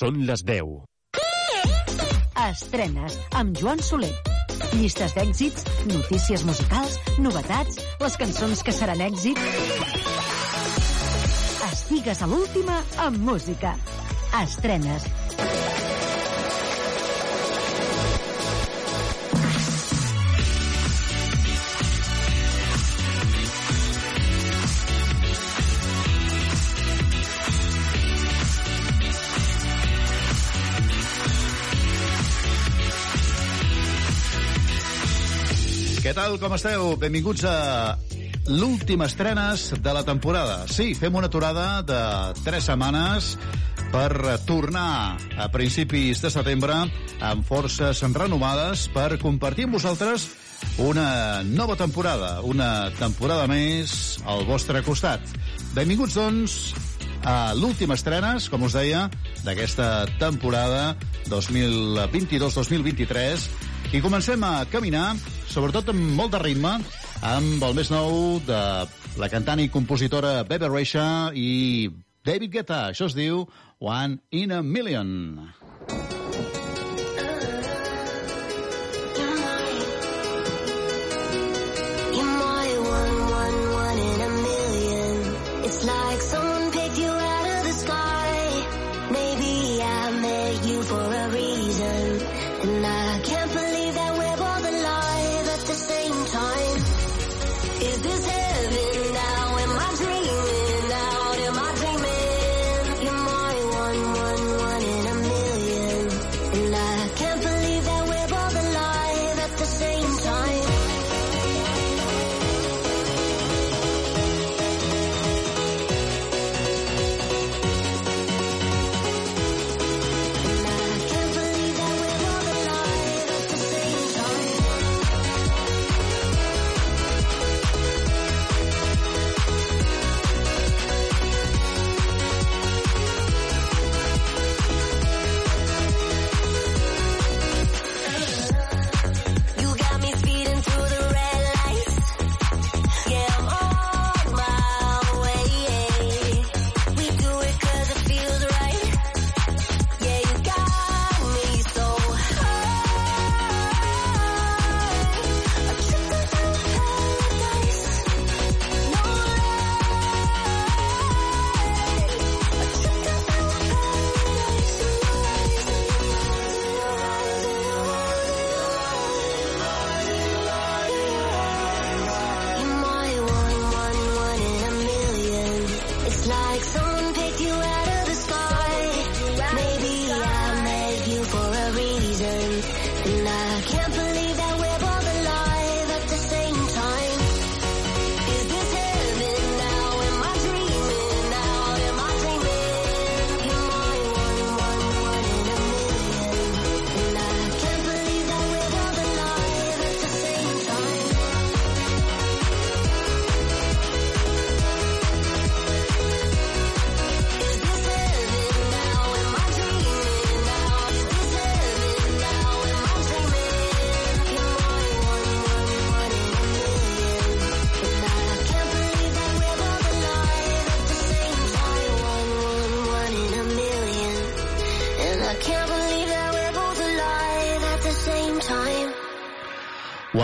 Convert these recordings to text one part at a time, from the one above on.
Són les 10. Estrenes amb Joan Soler. Llistes d'èxits, notícies musicals, novetats, les cançons que seran èxit. Estigues a l'última amb música. Estrenes. Tal, com esteu? Benvinguts a l'última estrenes de la temporada. Sí, fem una aturada de 3 setmanes per tornar a principis de setembre amb forces renovades per compartir amb vosaltres una nova temporada, una temporada més al vostre costat. Benvinguts, doncs, a l'última estrenes, com us deia, d'aquesta temporada 2022-2023 i comencem a caminar, sobretot amb molt de ritme, amb el més nou de la cantant i compositora Bebe Rexha i David Guetta. Això es diu One in a Million.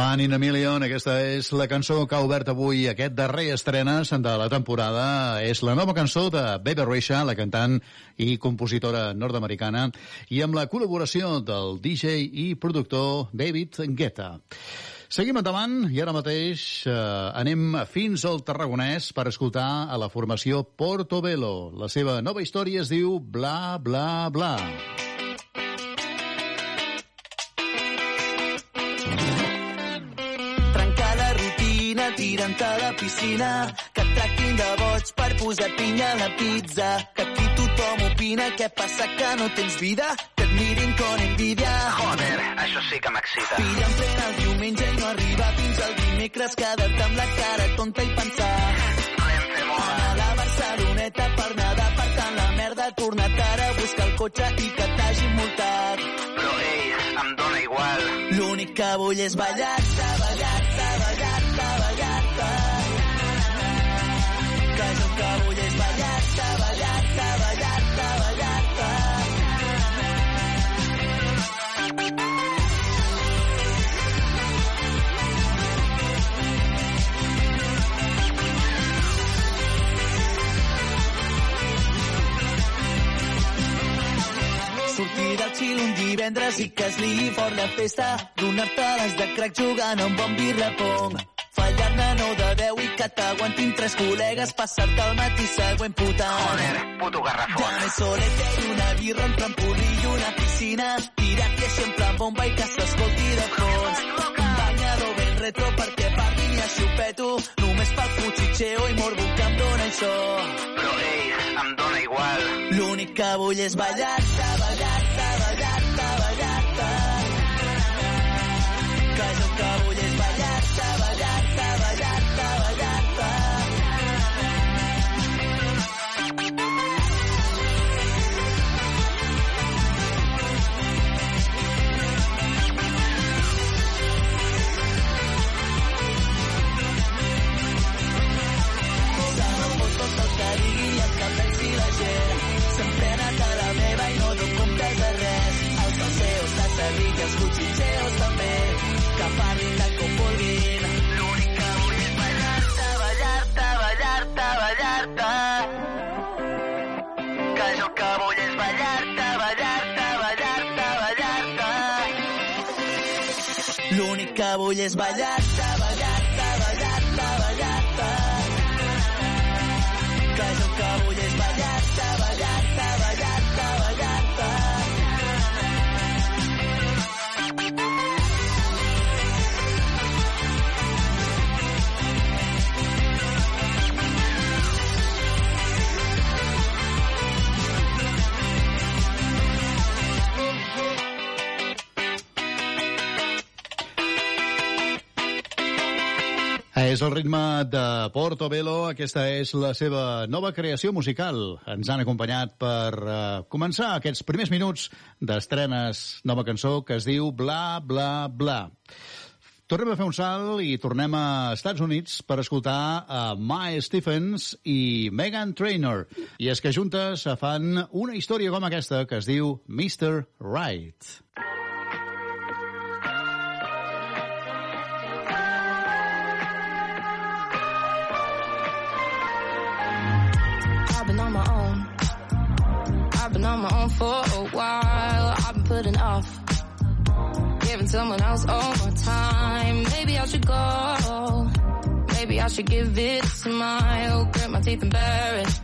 One in a Million, aquesta és la cançó que ha obert avui aquest darrer estrenes de la temporada. És la nova cançó de Bebe Rexha, la cantant i compositora nord-americana, i amb la col·laboració del DJ i productor David Guetta. Seguim endavant i ara mateix eh, anem fins al Tarragonès per escoltar a la formació Portobello. La seva nova història es diu Bla, Bla, Bla. Trencar tirant a la piscina, que et tractin de boig per posar pinya a la pizza, que aquí tothom opina què passa que no tens vida, que et mirin con envidia. Joder, això sí que m'excita. Pilla en plena el diumenge i no arriba fins al dimecres, quedar-te amb la cara tonta i pensar. Anar a la Barceloneta per nedar, per tant la merda, tornar ara a buscar el cotxe i que t'hagin multat. Però, ei, em dóna igual. L'únic que vull és ballar-te, chill un divendres i que es ligui fort la festa. Donar-te les de crack jugant amb bon birrapong. Fallar-ne no de 10 i que t'aguantin tres col·legues, passar-te el matí següent putant. Joder, puto garrafón. Dame solete i una birra, un trampolí i una piscina. Tirat i sempre amb bomba i que s'escolti de fons. Un banyador ben retro perquè parlin i així ho peto. Només pel cuchicheo i morbo que em dóna això. Però, ei, em dóna igual. L'únic que vull és ballar-te, Vull és ballar-te, És el ritme de Portobello, aquesta és la seva nova creació musical. Ens han acompanyat per uh, començar aquests primers minuts d'estrenes nova cançó que es diu Bla, Bla, Bla. Tornem a fer un salt i tornem a Estats Units per escoltar a Mae Stephens i Megan Trainor. I és que juntes fan una història com aquesta que es diu Mr. Right. For a while. I've been putting off giving someone else all my time. Maybe I should go. Maybe I should give it a smile. Grit my teeth and bear it.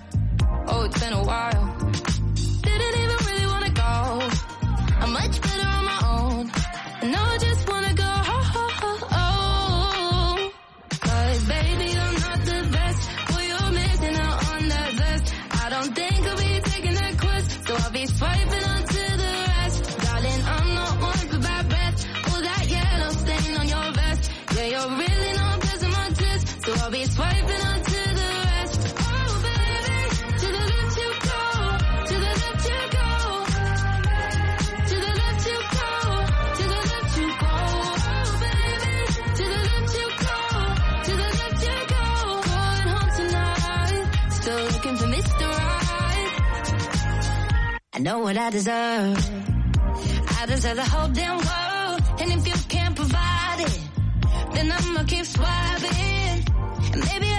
Oh, it's been a while. Didn't even really wanna go. I'm much better on my own. I just know what I deserve. I deserve the whole damn world. And if you can't provide it, then I'ma keep swiping. Maybe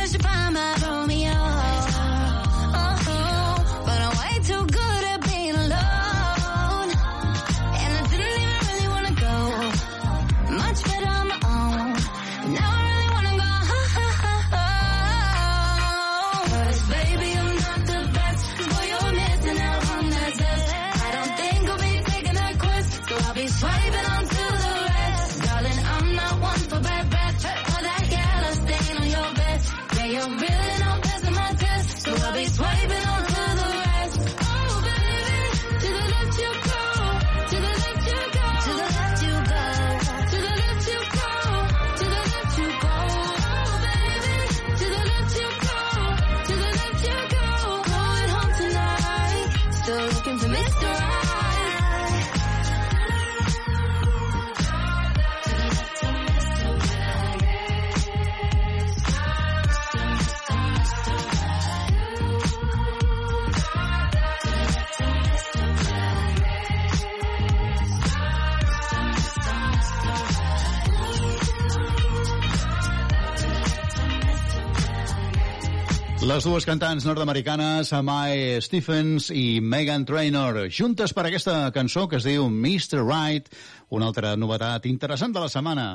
Les dues cantants nord-americanes, Mae Stephens i Megan Trainor, juntes per aquesta cançó que es diu Mr. Right, una altra novetat interessant de la setmana,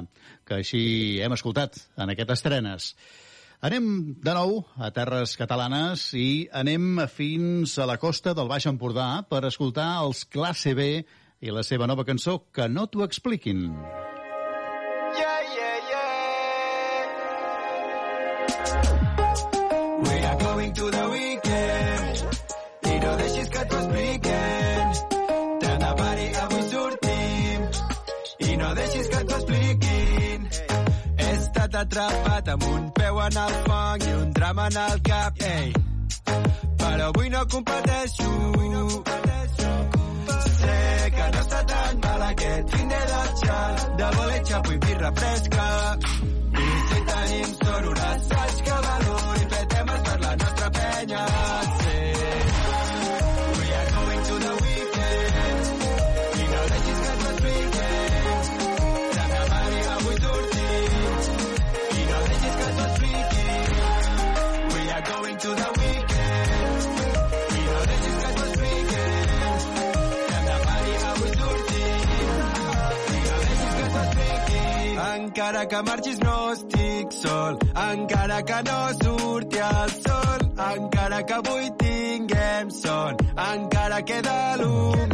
que així hem escoltat en aquestes estrenes. Anem de nou a terres catalanes i anem fins a la costa del Baix Empordà per escoltar els Classe B i la seva nova cançó Que no t'ho expliquin. Yeah, atrapat amb un peu en el fang i un drama en el cap. Ei. Però avui no competeixo. Sé que no està tan mal aquest fin de datxa de voler xapo i birra fresca. I si tenim sort un assaig que valor i petem per la nostra penya. Sí. Encara que marxis no estic sol, encara que no surti el sol, encara que avui tinguem son, encara queda el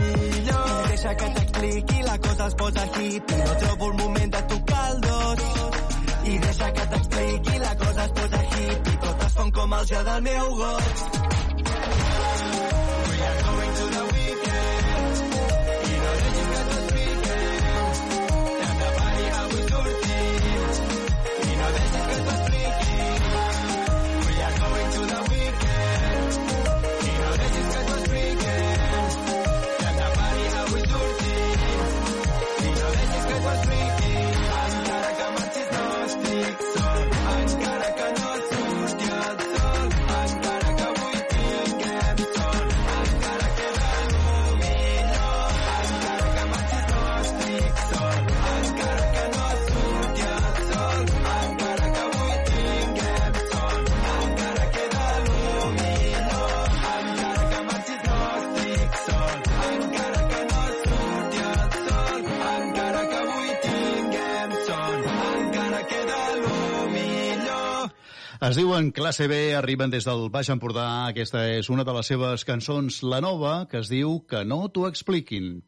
millor. Deixa que t'expliqui, la cosa es posa hippie, no trobo el moment de tocar el dos. I deixa que t'expliqui, la cosa es posa hippie, tot es fon com el gel del meu gos. Es diuen Classe B, arriben des del Baix Empordà. Aquesta és una de les seves cançons, la nova, que es diu Que no t'ho expliquin.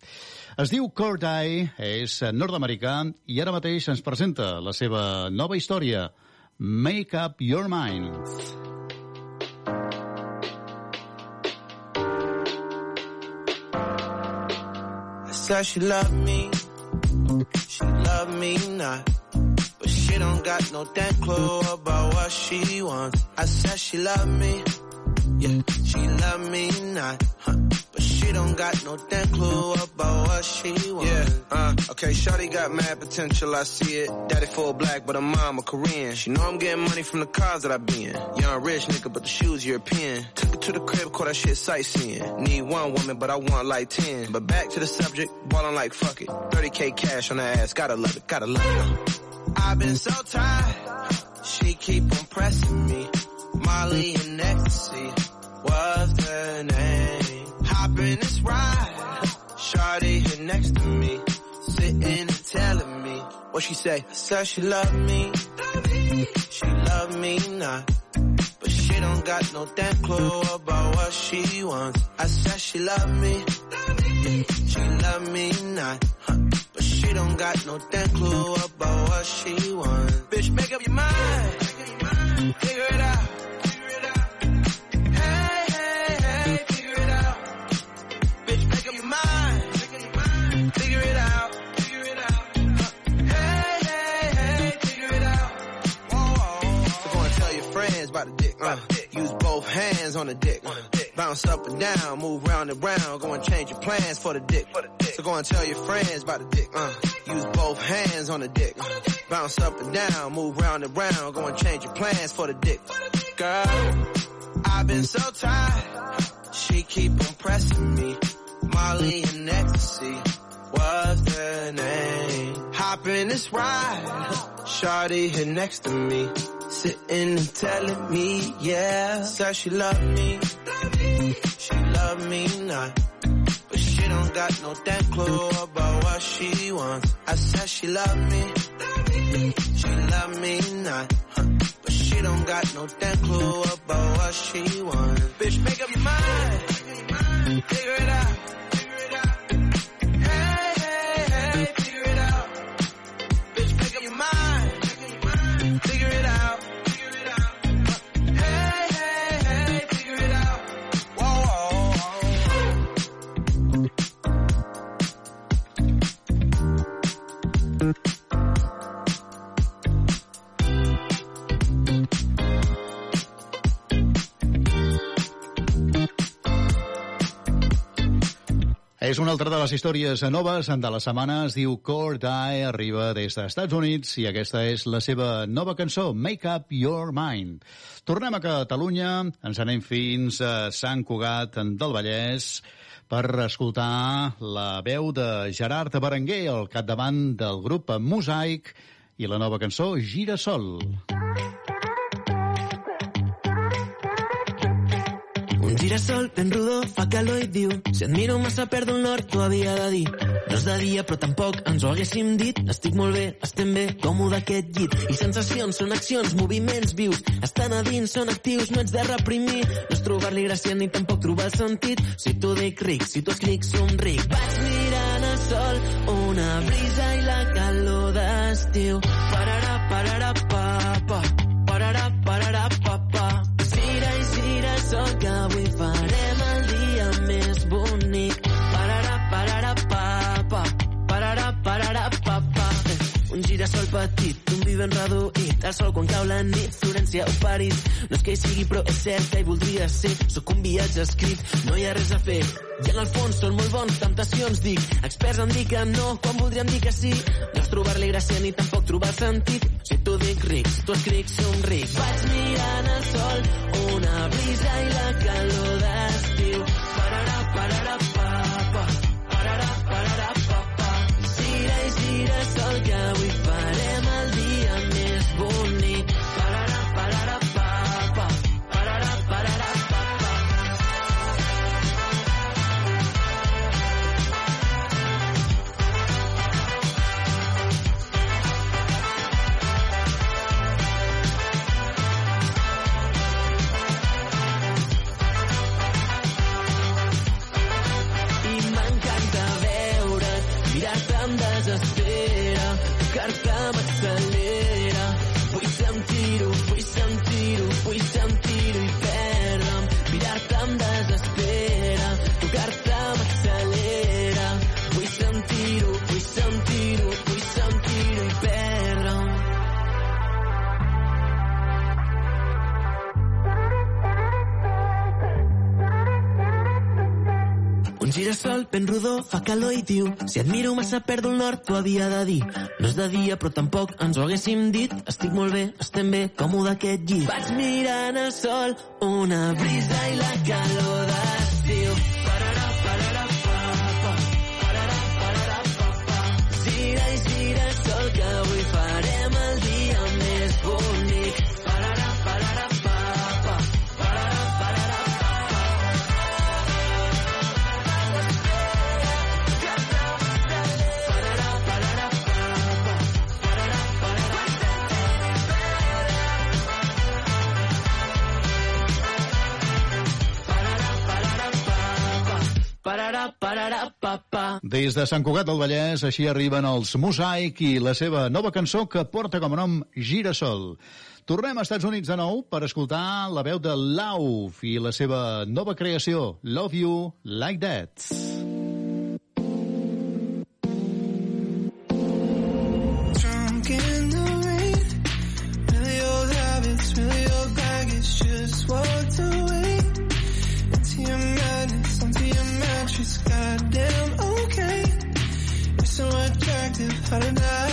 Es diu Corday, és nord-americà i ara mateix ens presenta la seva nova història, Make Up Your Mind. I said she loved me, she loved me not. She don't got no damn clue about what she wants. I said she love me, yeah, she love me not. Huh. But she don't got no damn clue about what she wants. Yeah, uh, okay, Shawty got mad potential, I see it. Daddy full black, but her mom Korean. She know I'm getting money from the cars that I be in. Young rich nigga, but the shoes European. Took her to the crib, caught that shit sightseeing. Need one woman, but I want like 10. But back to the subject, ballin' like fuck it. 30k cash on her ass, gotta love it, gotta love it. I've been so tired, she keep on pressing me. Molly and ecstasy was the name. Hop in this ride, Shawty here next to me, sitting and telling me what she say. I said she loved me, she loved me not. But she don't got no damn clue about what she wants. I said she loved me, she loved me not. Huh. She don't got no damn clue about what she wants. Bitch, make up your mind, figure it out. Hey, hey, hey, figure it out. Bitch, make up your mind. Figure it out. Figure it out. Hey, hey, hey, figure it out. Whoa, whoa. So go and tell your friends about the dick. Use both hands on the dick. Bounce up and down, move round and round. Go and change your plans for the dick. So go and tell your friends about the dick. Uh, use both hands on the dick. Bounce up and down, move round and round. Go and change your plans for the dick. Girl, I've been so tired. She keep on pressing me. Molly and ecstasy was the name. Hop in this ride. Shawty here next to me. sitting and telling me, yeah. Said she love me, she love me not. But she don't got no damn clue about what she wants. I said she love me, she love me not. Huh. But she don't got no damn clue about what she wants. Bitch, make up your mind, figure it out. És una altra de les històries noves de la setmana. Es diu Core Die, arriba des dels Estats Units i aquesta és la seva nova cançó, Make Up Your Mind. Tornem a Catalunya, ens anem fins a Sant Cugat del Vallès per escoltar la veu de Gerard Berenguer al capdavant del grup Mosaic i la nova cançó Girasol. Un girasol ben rodó fa calor i diu si et miro massa perdo el nord t'ho havia de dir. No és de dia però tampoc ens ho haguéssim dit. Estic molt bé, estem bé, còmode aquest llit. I sensacions són accions, moviments vius. Estan a dins, són actius, no ets de reprimir. No és trobar-li gràcia ni tampoc trobar el sentit. Si t'ho dic ric, si t'ho escric somric vaig mirant el sol una brisa i la calor d'estiu. Pararà, pararà, pa, girasol petit, un vi ben reduït el sol quan cau la nit, Florència o París no és que hi sigui però és cert que hi voldria ser. Sóc un viatge escrit, no hi ha res a fer. I en el fons són molt bons, temptacions dic. Experts em diuen no, quan voldrien dir que sí? No és trobar-li gràcia ni tampoc trobar el sentit. Si t'ho dic ric, t'ho escric somric vaig mirant el sol una brisa i la calor d'estiu. Pararà, pararà, Un girasol ben rodó fa calor i diu si et miro massa perdo el nord t'ho havia de dir. No és de dia però tampoc ens ho haguéssim dit. Estic molt bé, estem bé, còmode aquest llit. Vaig mirant el sol una brisa i la calor d'estiu Des de Sant Cugat del Vallès, així arriben els Mosaic i la seva nova cançó que porta com a nom Girasol. Tornem als Estats Units de nou per escoltar la veu de Lauf i la seva nova creació, Love You Like That. Turn it up.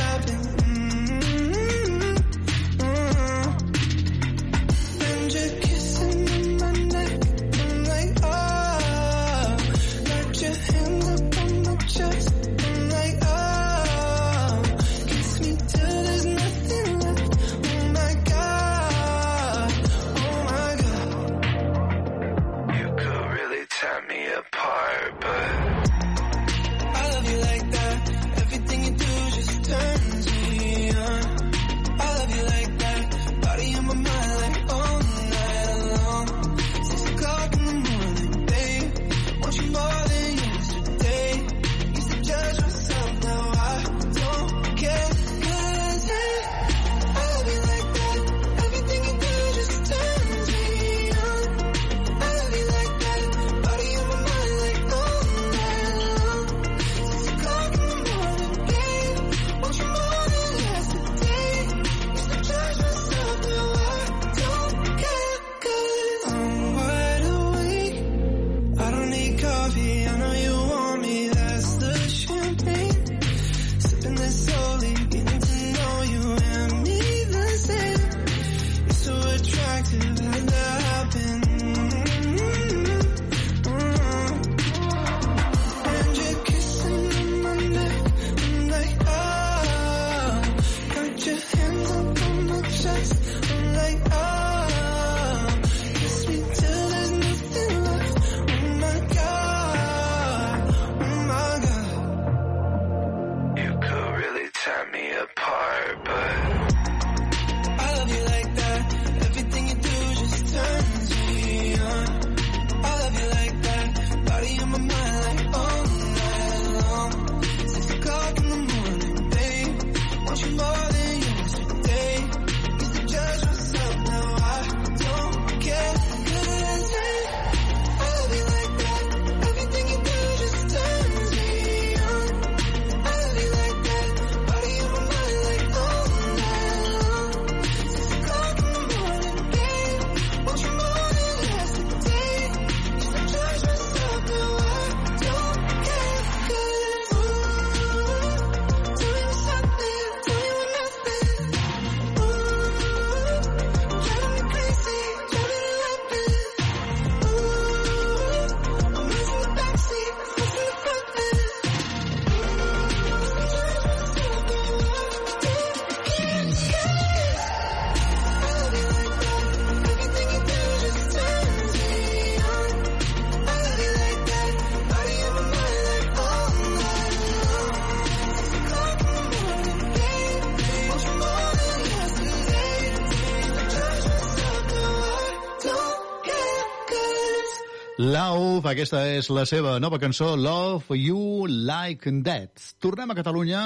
Love, aquesta és la seva nova cançó, Love You Like That. Tornem a Catalunya,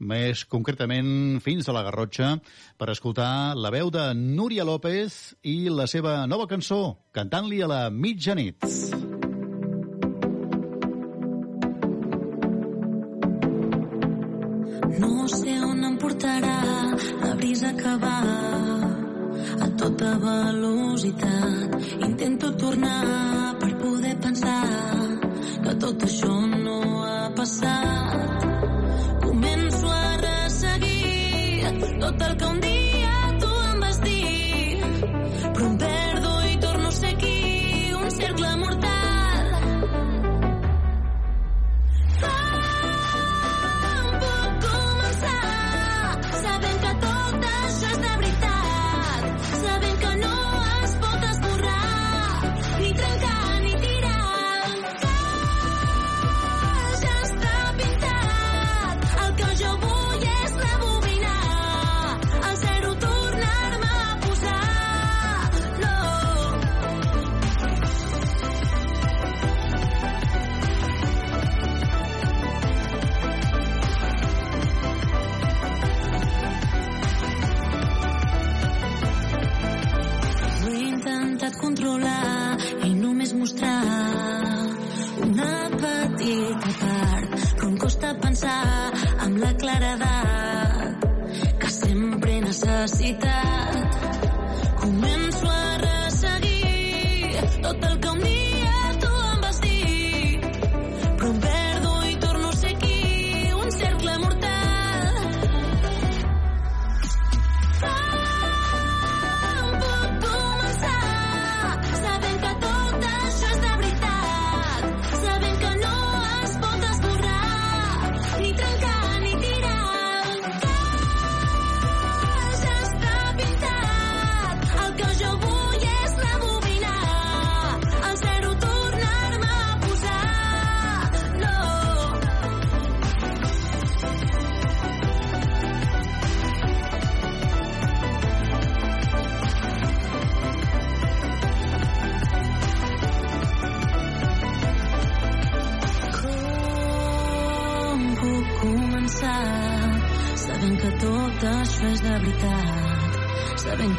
més concretament fins a la Garrotxa, per escoltar la veu de Núria López i la seva nova cançó, cantant-li a la mitjanit. No sé on em portarà la brisa que va a tota velocitat. Intento tornar tot això no ha passat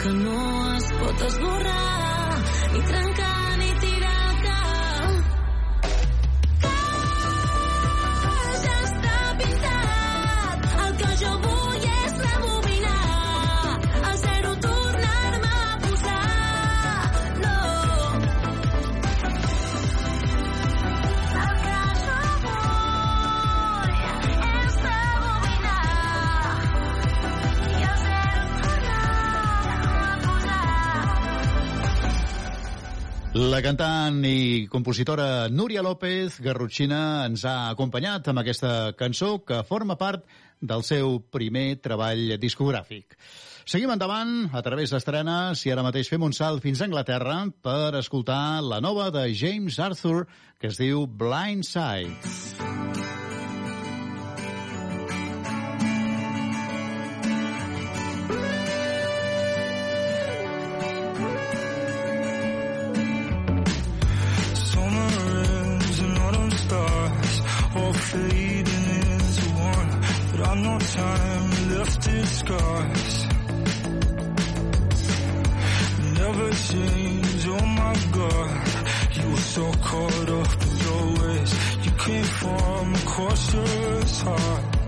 que no es pot esborrar La cantant i compositora Núria López Garrotxina ens ha acompanyat amb aquesta cançó que forma part del seu primer treball discogràfic. Seguim endavant a través d'estrenes i ara mateix fem un salt fins a Anglaterra per escoltar la nova de James Arthur que es diu Blind Sides. Time left in scars. Never change, oh my god. You were so caught up in your ways. You came from a cautious heart.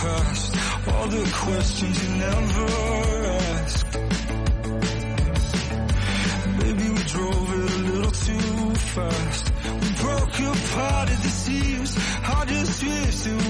Past. All the questions you never asked. Maybe we drove it a little too fast. We broke apart at the seams. I just wish that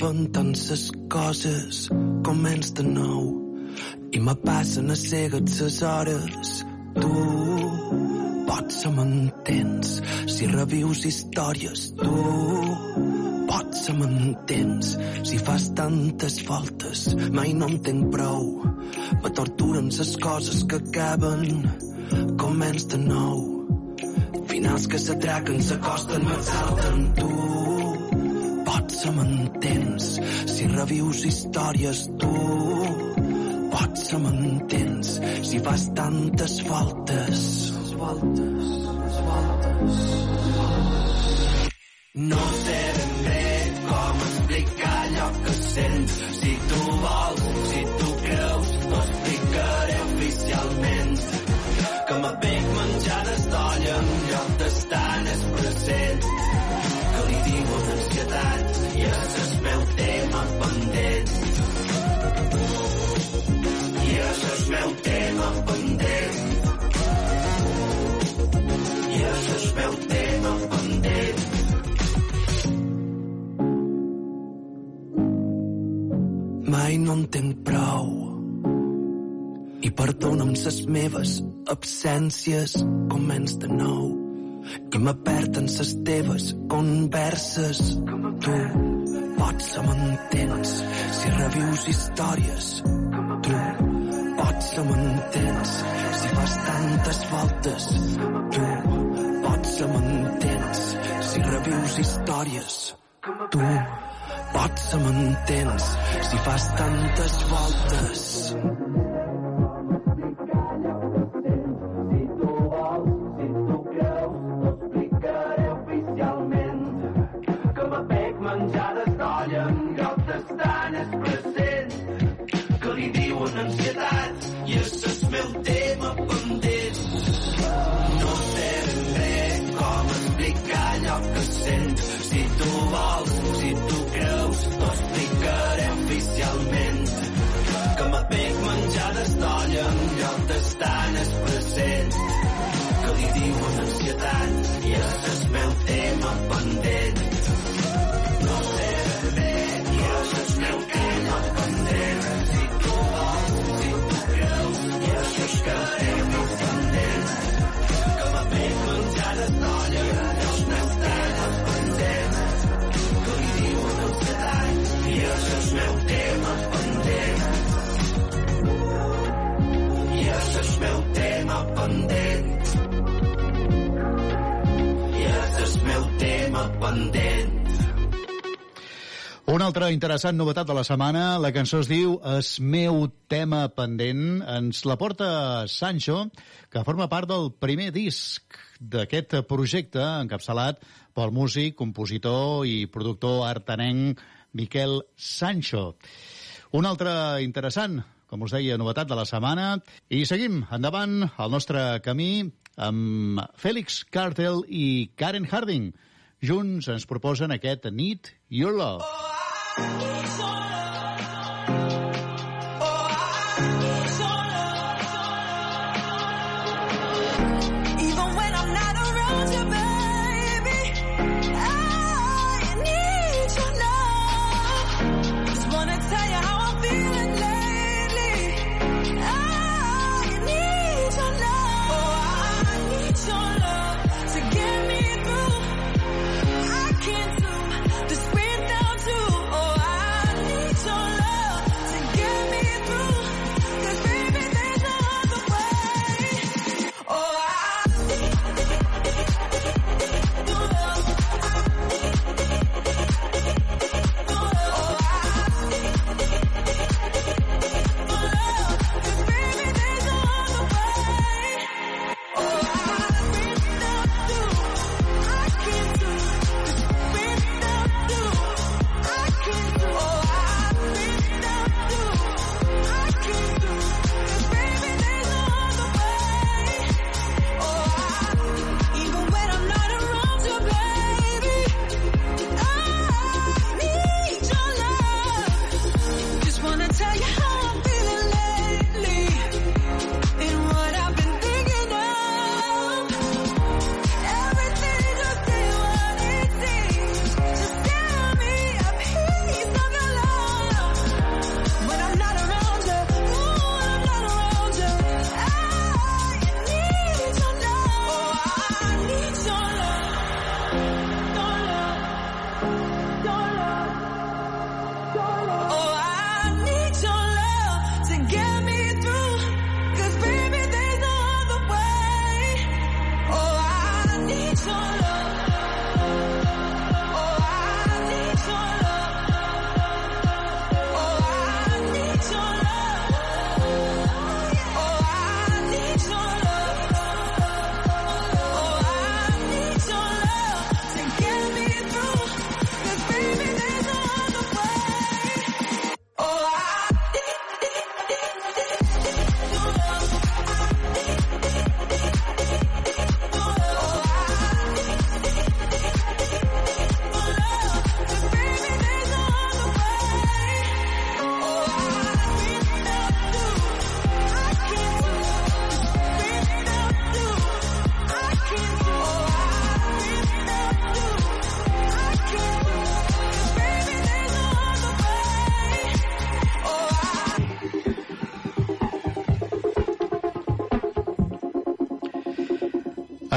Repenten ses coses, començ de nou. I me passen a cegues ses hores. Tu potser m'entens si revius històries. Tu potser m'entens si fas tantes voltes. Mai no en tenc prou. Me torturen ses coses que acaben. Començ de nou. Finals que s'atraquen, s'acosten, m'exalten. Tu potser m'entens si revius històries. Tu potser m'entens si fas tantes voltes. voltes, voltes. No sé ben bé que sent. Si tu vols, si tu creus, t'ho explicaré oficialment. Que m'abec menjades Mai no en tinc prou. I perdona'm ses meves absències començ de nou. I me perden ses teves converses. Tu potser m'entens. Si revius històries tu potser m'entens. Si fas tantes voltes tu potser m'entens. Si revius històries tu potser m'entens si fas tantes voltes en el present. Que li diuen ansietat i és el meu tema pendent. No sé bé i és el meu tema pendent. Si tu vols, si tu creus i és el que tema pendent. Que m'abec menjades d'olla i els meus temes que li diuen ansietat i és el meu tema pendent és meu tema pendent i és el meu tema pendent Una altra interessant novetat de la setmana, la cançó es diu Es meu tema pendent. Ens la porta Sancho, que forma part del primer disc d'aquest projecte encapçalat pel músic, compositor i productor artenenc Miquel Sancho. Un altre interessant, com us deia, novetat de la setmana. I seguim endavant el nostre camí amb Félix Cartel i Karen Harding. Junts ens proposen aquest Need Your Love. Even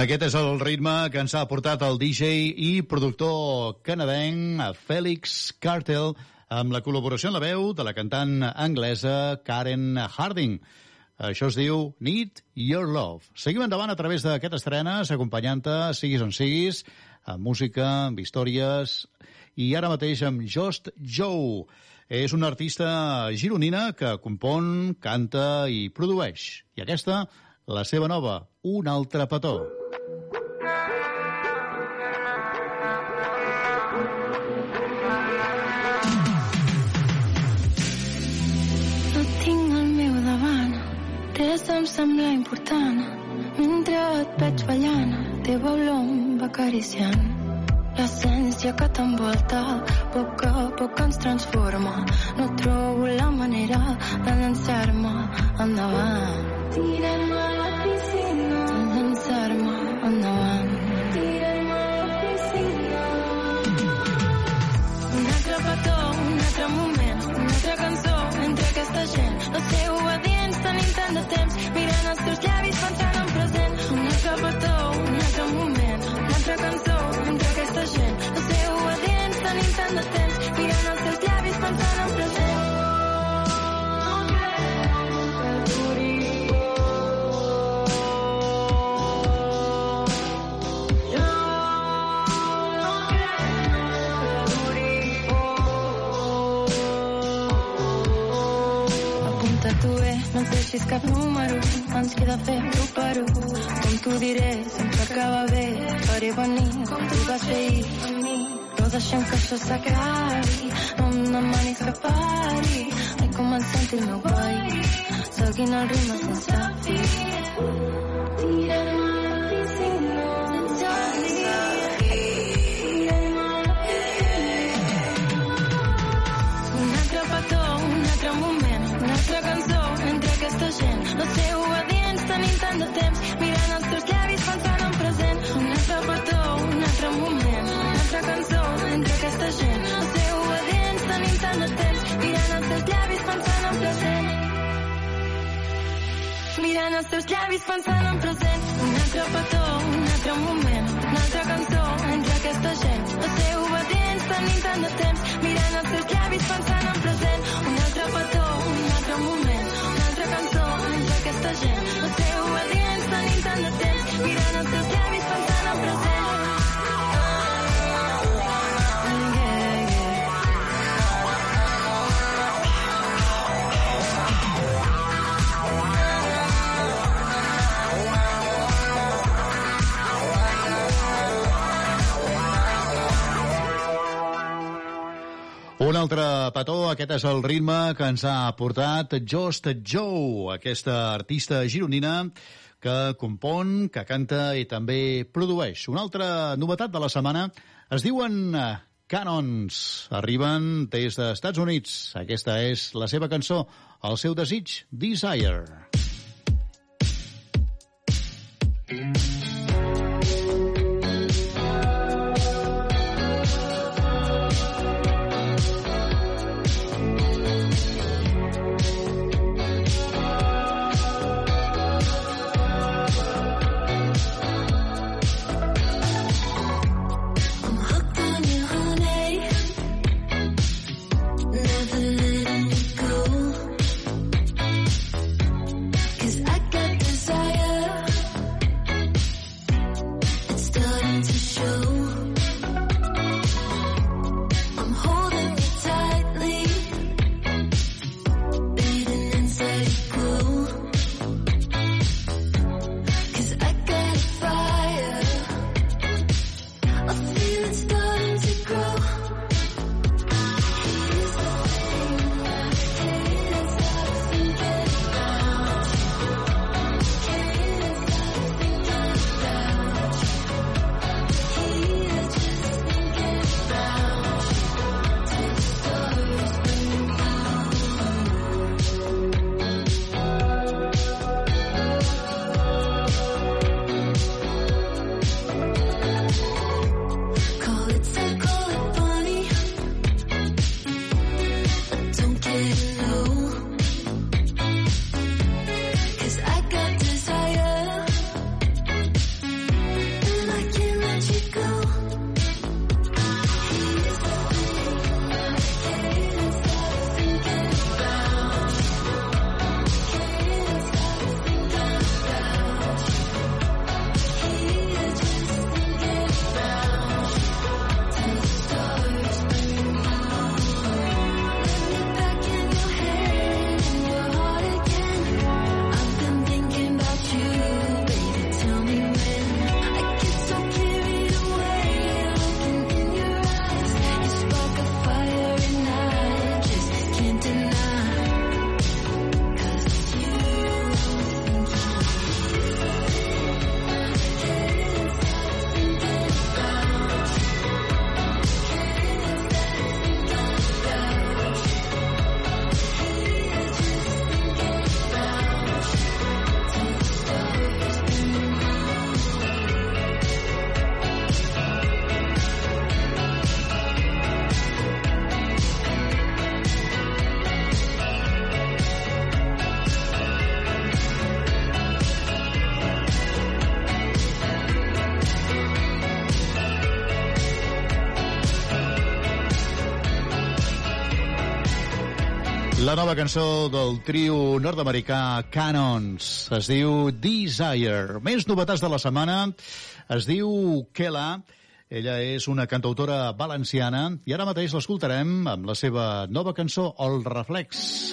Aquest és el ritme que ens ha portat el DJ i productor canadenc Félix Cartel amb la col·laboració en la veu de la cantant anglesa Karen Harding. Això es diu Need Your Love. Seguim endavant a través d'aquestes estrenes, acompanyant-te, siguis on siguis, amb música, amb històries, i ara mateix amb Just Joe. És una artista gironina que compon, canta i produeix. I aquesta, la seva nova, Un altre petó. Em sembla important. Mentre et veig ballant, teva olor em va acariciant. L'essència que t'envolta, poc a poc ens transforma. No trobo la manera de llançar-me endavant. Tirem ser obedients, tenim tant de temps, mirant els teus llavis pensant en present. Un altre petó, un altre moment, una altra cançó entre aquesta gent. No ser obedients, tenim tant de temps, deixis cap número, ens queda fer un. Com t'ho diré, sempre acaba bé, faré venir com tu vas fer amb mi. No deixem que això s'acabi, no em demanis que pari. Ai, com em sento el meu país, seguint el ritme sense fi. Tirem Mirant els teus llavis pensant en present. Un altre petó, un altre moment, una altra cançó entre aquesta gent. No ser obedients, tenim tant de temps, mirant els teus llavis pensant en present. Un altre petó, un altre moment, una altra cançó entre aquesta gent. No ser obedients, tenim tant de temps, mirant els teus Un altre petó, aquest és el ritme que ens ha portat Just Joe, aquesta artista gironina que compon, que canta i també produeix. Una altra novetat de la setmana es diuen eh, Canons. Arriben des dels Estats Units. Aquesta és la seva cançó, el seu desig, Desire. I'm La cançó del trio nord-americà Canons es diu Desire. Més novetats de la setmana es diu Kela. Ella és una cantautora valenciana i ara mateix l'escoltarem amb la seva nova cançó El Reflex.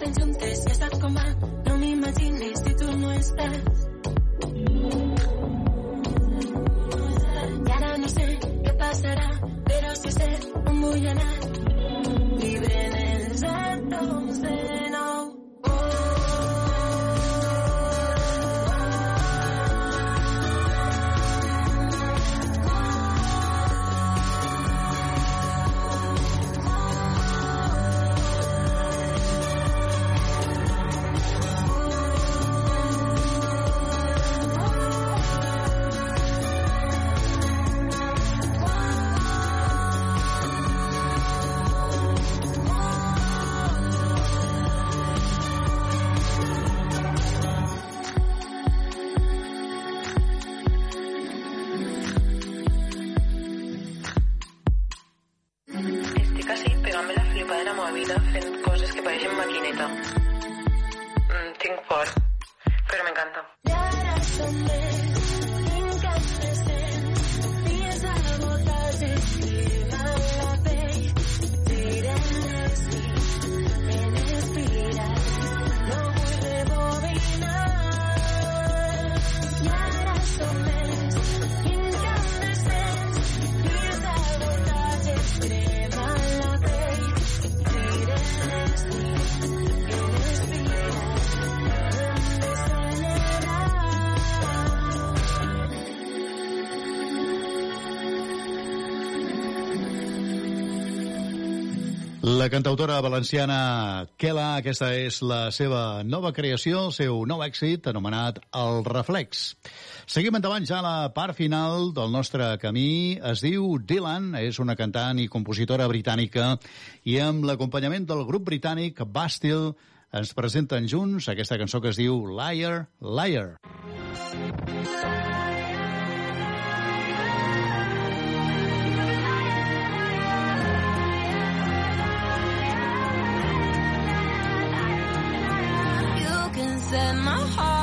Estem juntes ja saps com va, no m'imagines si tu no estàs. La cantautora valenciana Kela, aquesta és la seva nova creació, el seu nou èxit, anomenat El Reflex. Seguim endavant ja a la part final del nostre camí. Es diu Dylan, és una cantant i compositora britànica i amb l'acompanyament del grup britànic Bastille ens presenten junts aquesta cançó que es diu Liar, Liar. You said my heart.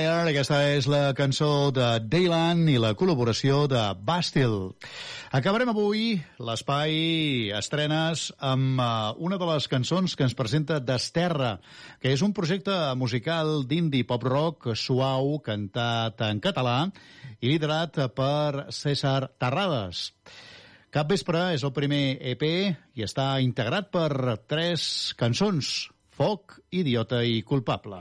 Liar, aquesta és la cançó de Dayland i la col·laboració de Bastille. Acabarem avui l'espai estrenes amb uh, una de les cançons que ens presenta Desterra, que és un projecte musical d'indie pop-rock suau, cantat en català i liderat per César Terrades. Cap vespre és el primer EP i està integrat per tres cançons, Foc, Idiota i Culpable.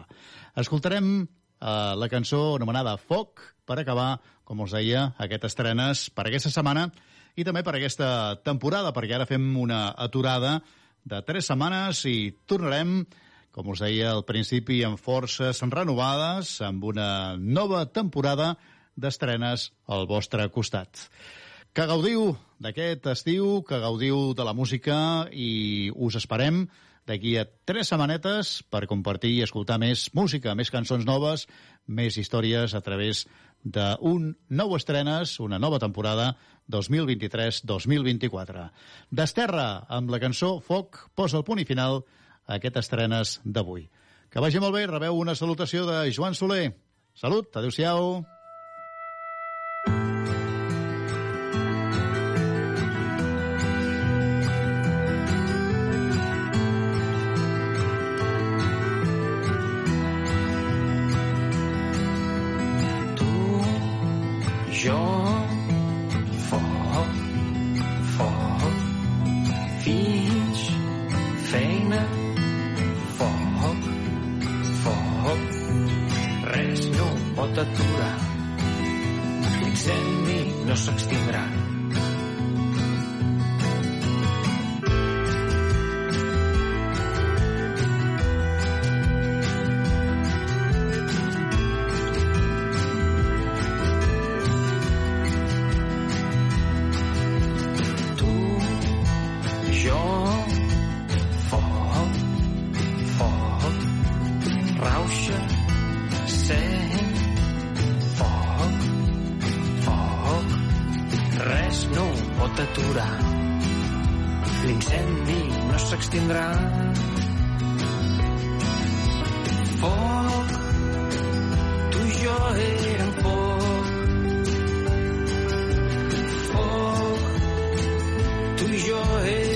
Escoltarem eh, la cançó anomenada Foc per acabar, com us deia, aquestes estrenes per aquesta setmana i també per aquesta temporada, perquè ara fem una aturada de tres setmanes i tornarem, com us deia al principi, amb forces renovades, amb una nova temporada d'estrenes al vostre costat. Que gaudiu d'aquest estiu, que gaudiu de la música i us esperem d'aquí a tres setmanetes per compartir i escoltar més música, més cançons noves, més històries a través d'un nou estrenes, una nova temporada 2023-2024. Desterra, amb la cançó Foc, posa el punt i final a aquest estrenes d'avui. Que vagi molt bé, rebeu una salutació de Joan Soler. Salut, adeu-siau. Tu i jo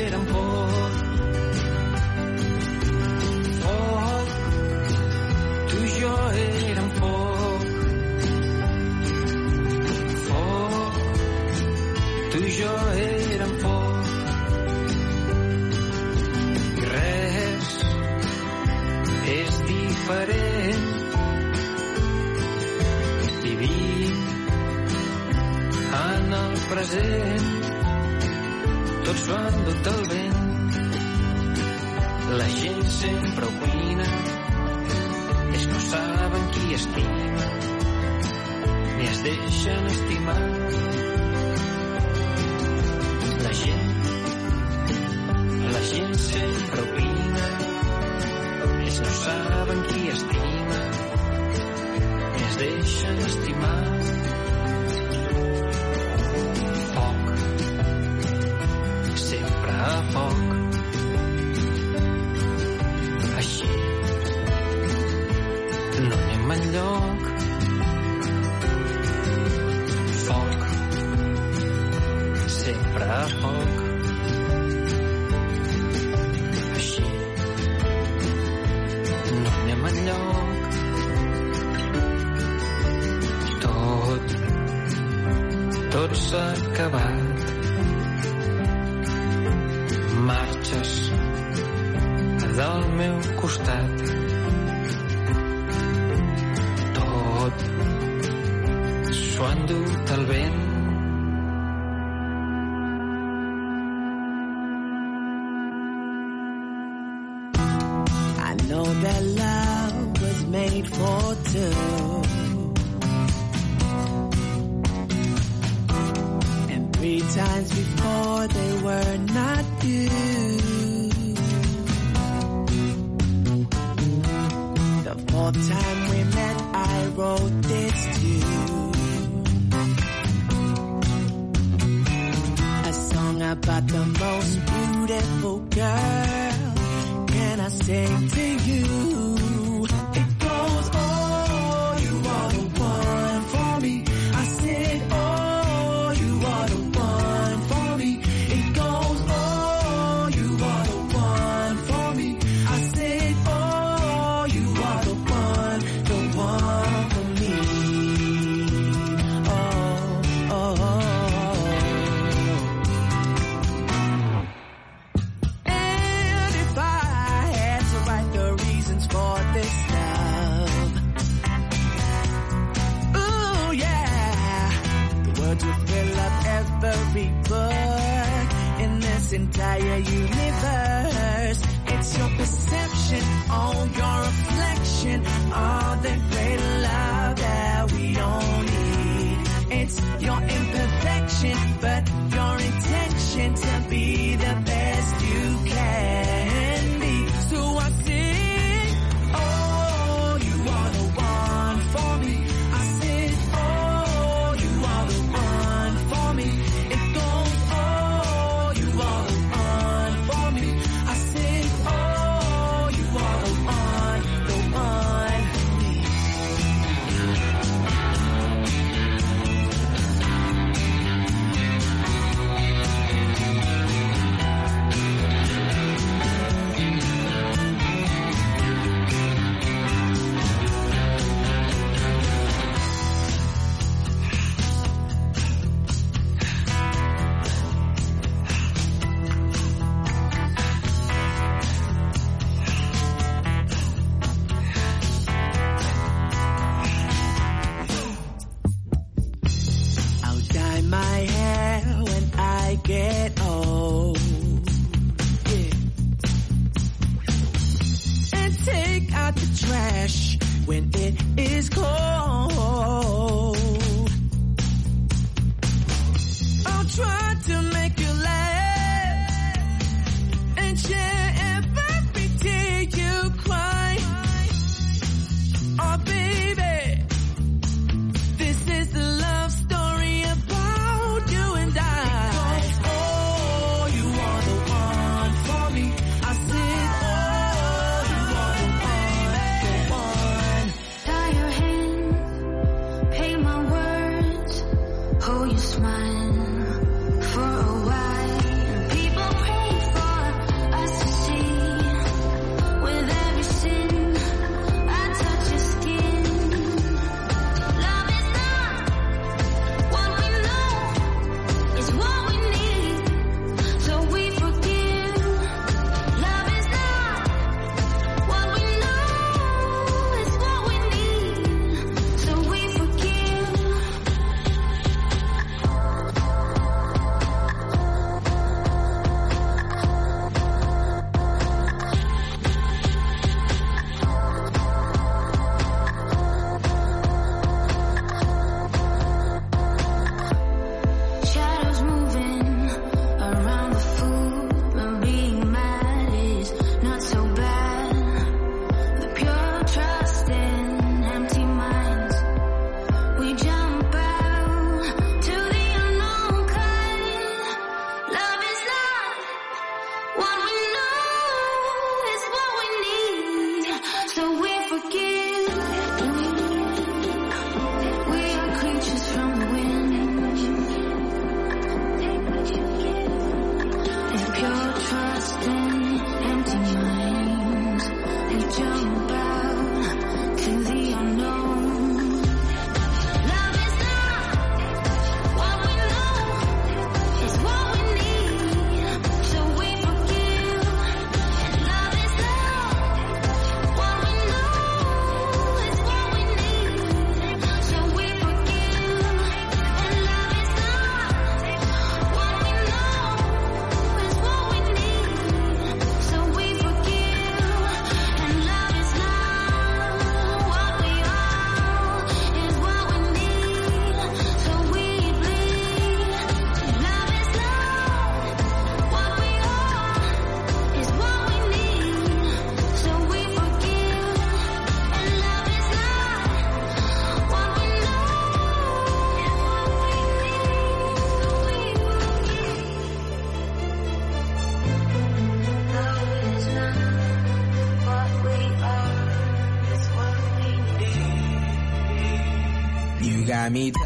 nit.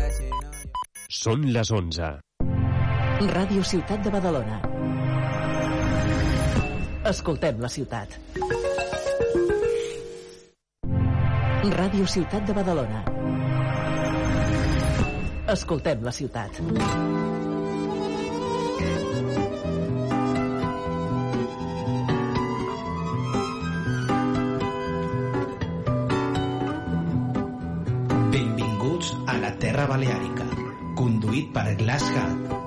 Són les 11. Ràdio Ciutat de Badalona. Escoltem la ciutat. Ràdio Ciutat de Badalona. Escoltem la ciutat. Terra Baleàrica, conduït per Glass Hub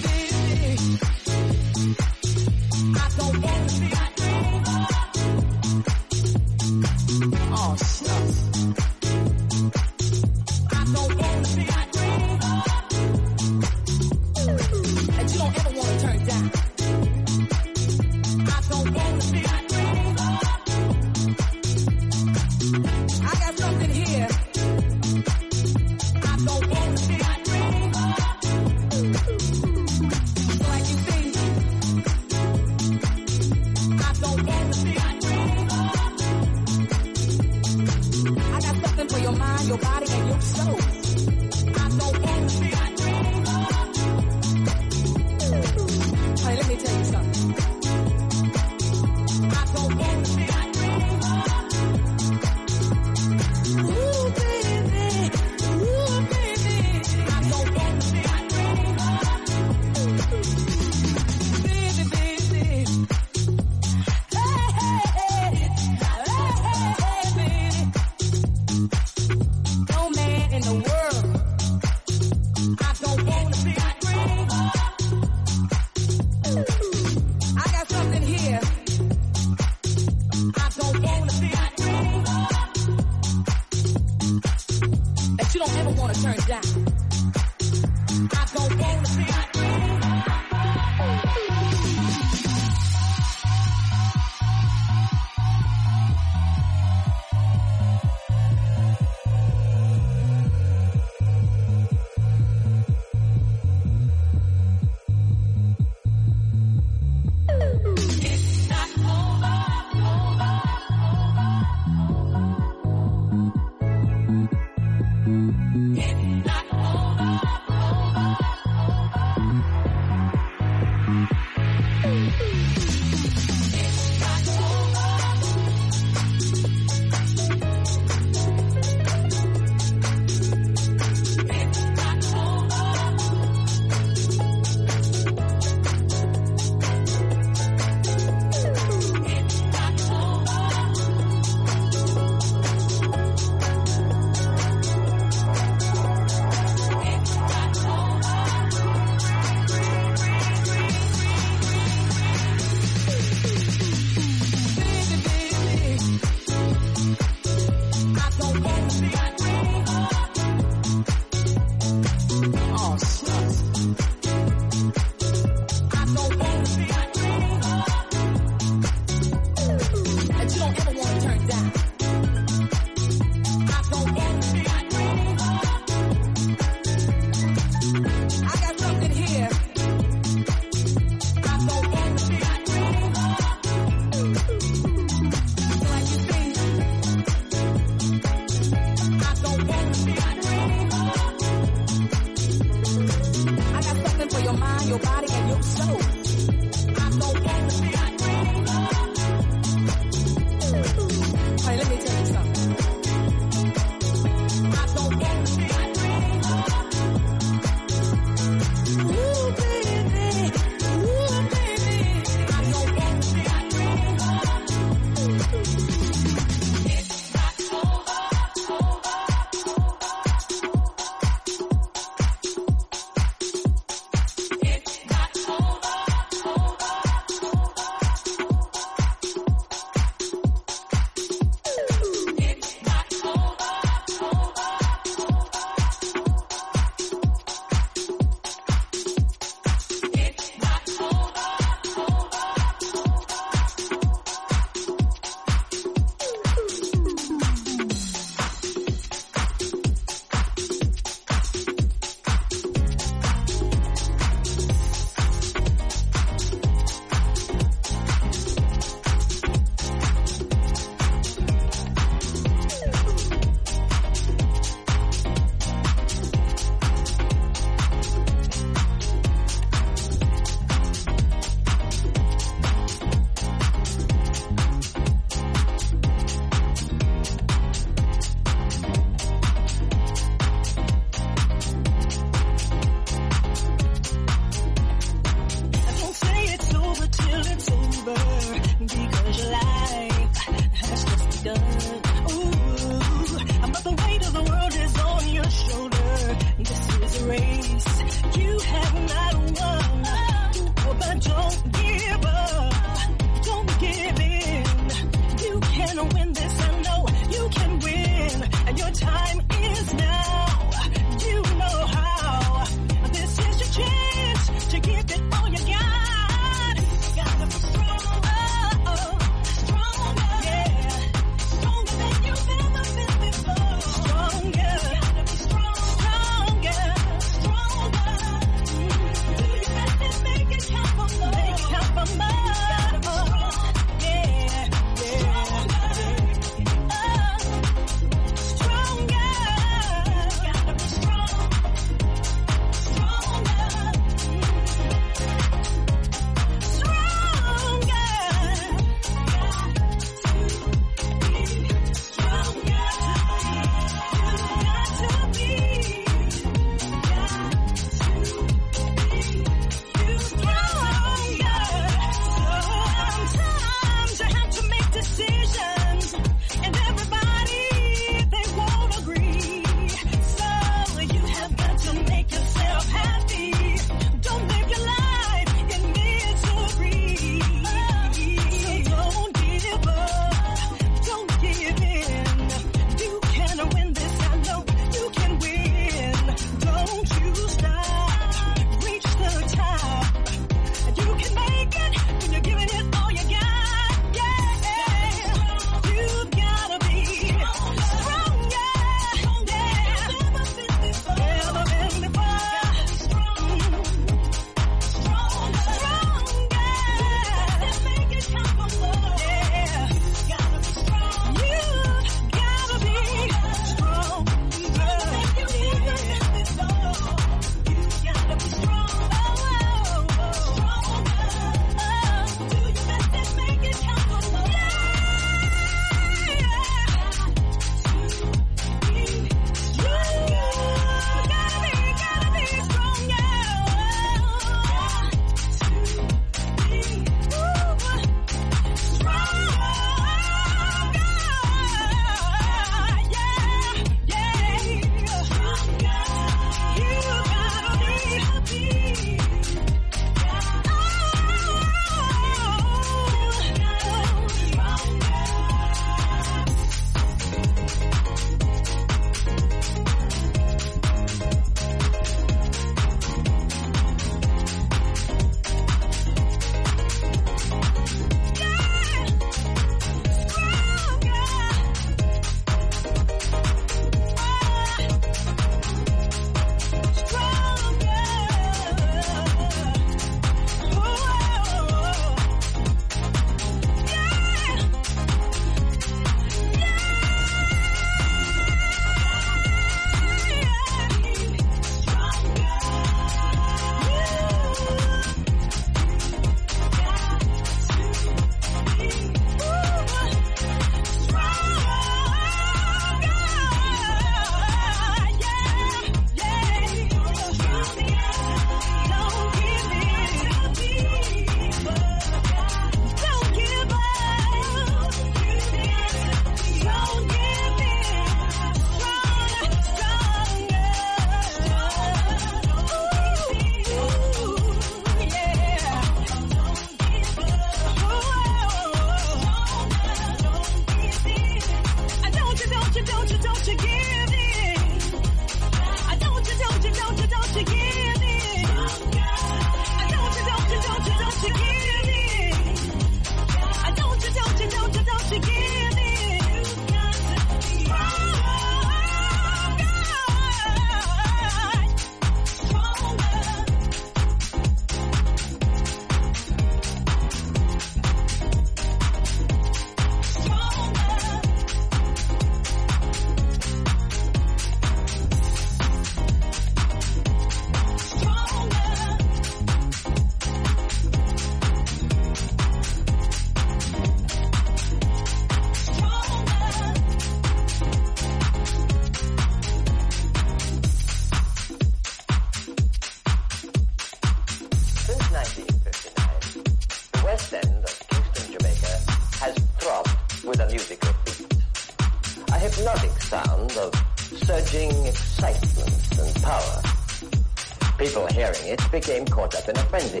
caught up in a frenzy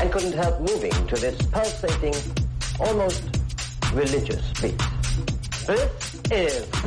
and couldn't help moving to this pulsating, almost religious beat. This is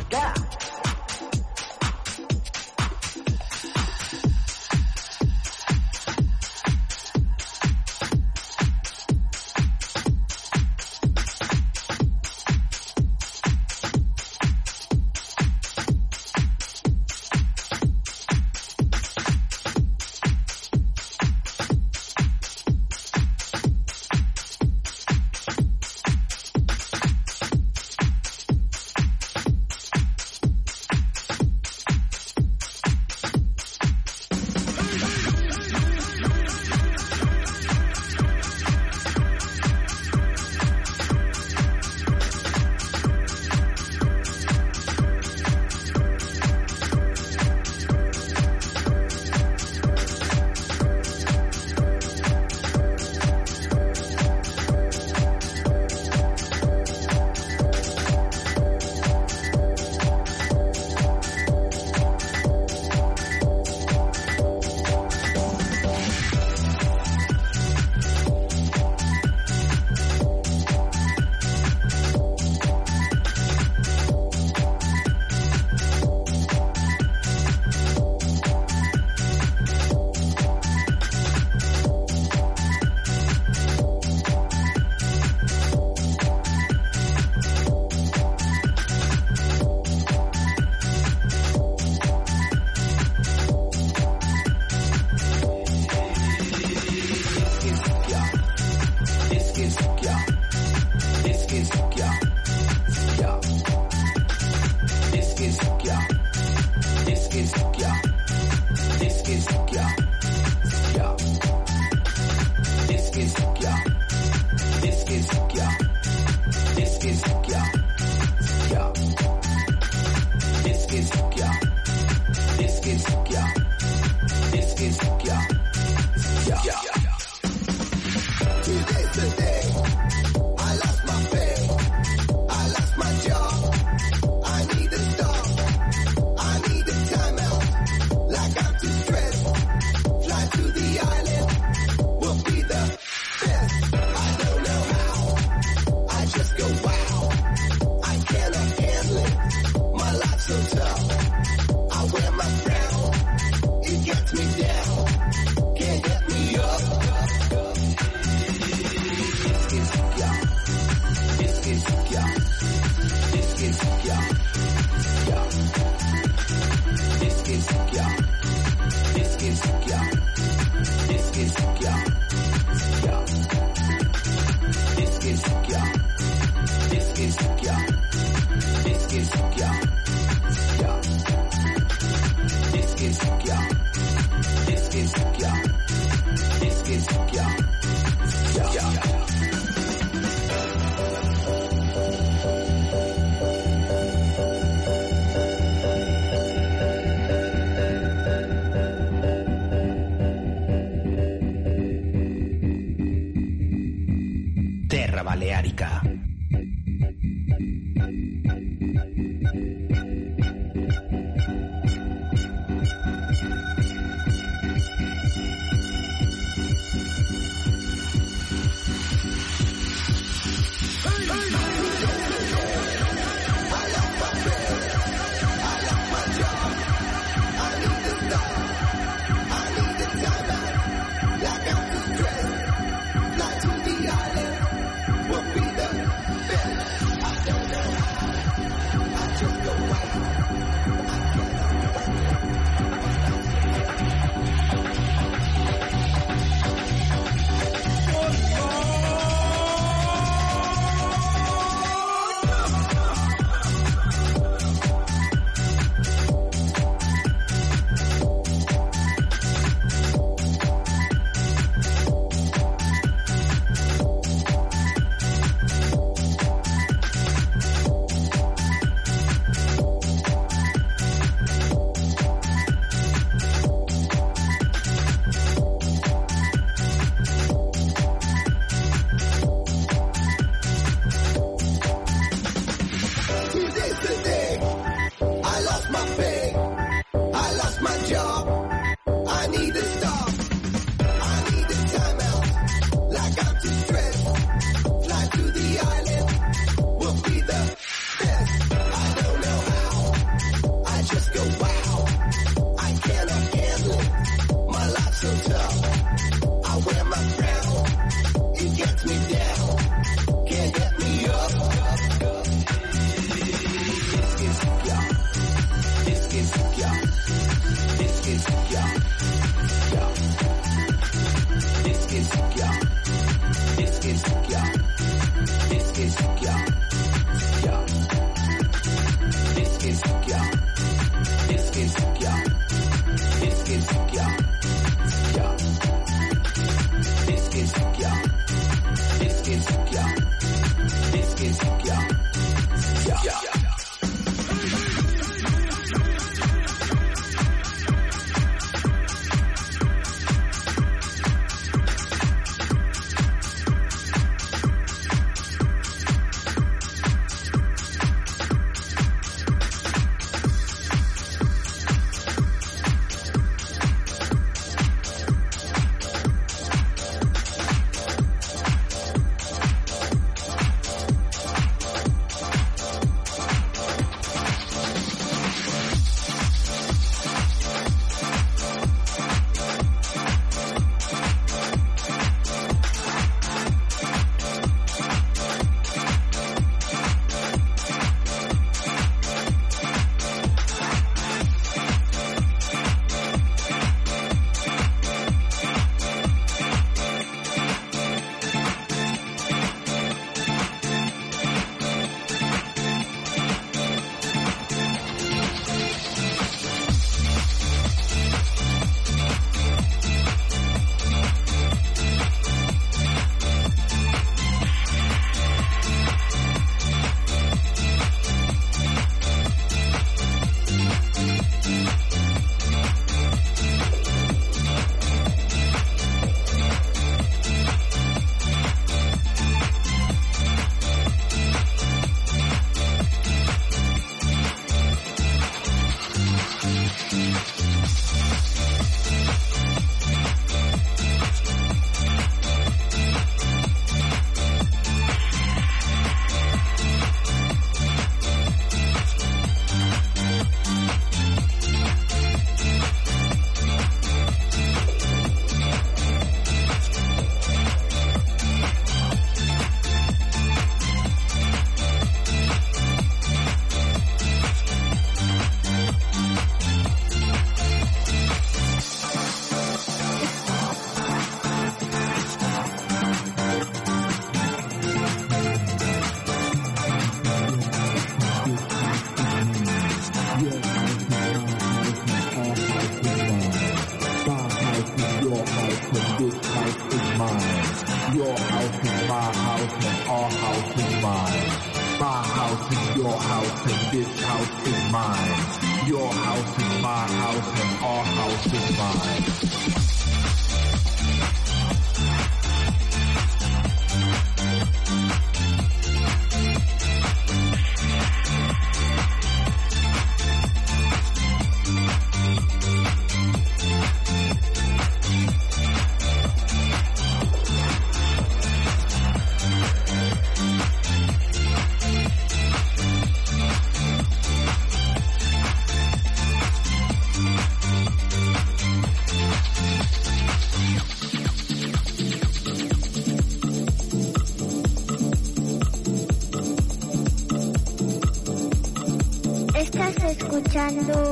山路。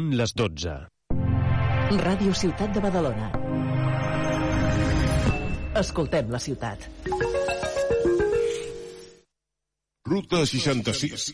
Són les 12. Ràdio Ciutat de Badalona. Escoltem la ciutat. Ruta 66.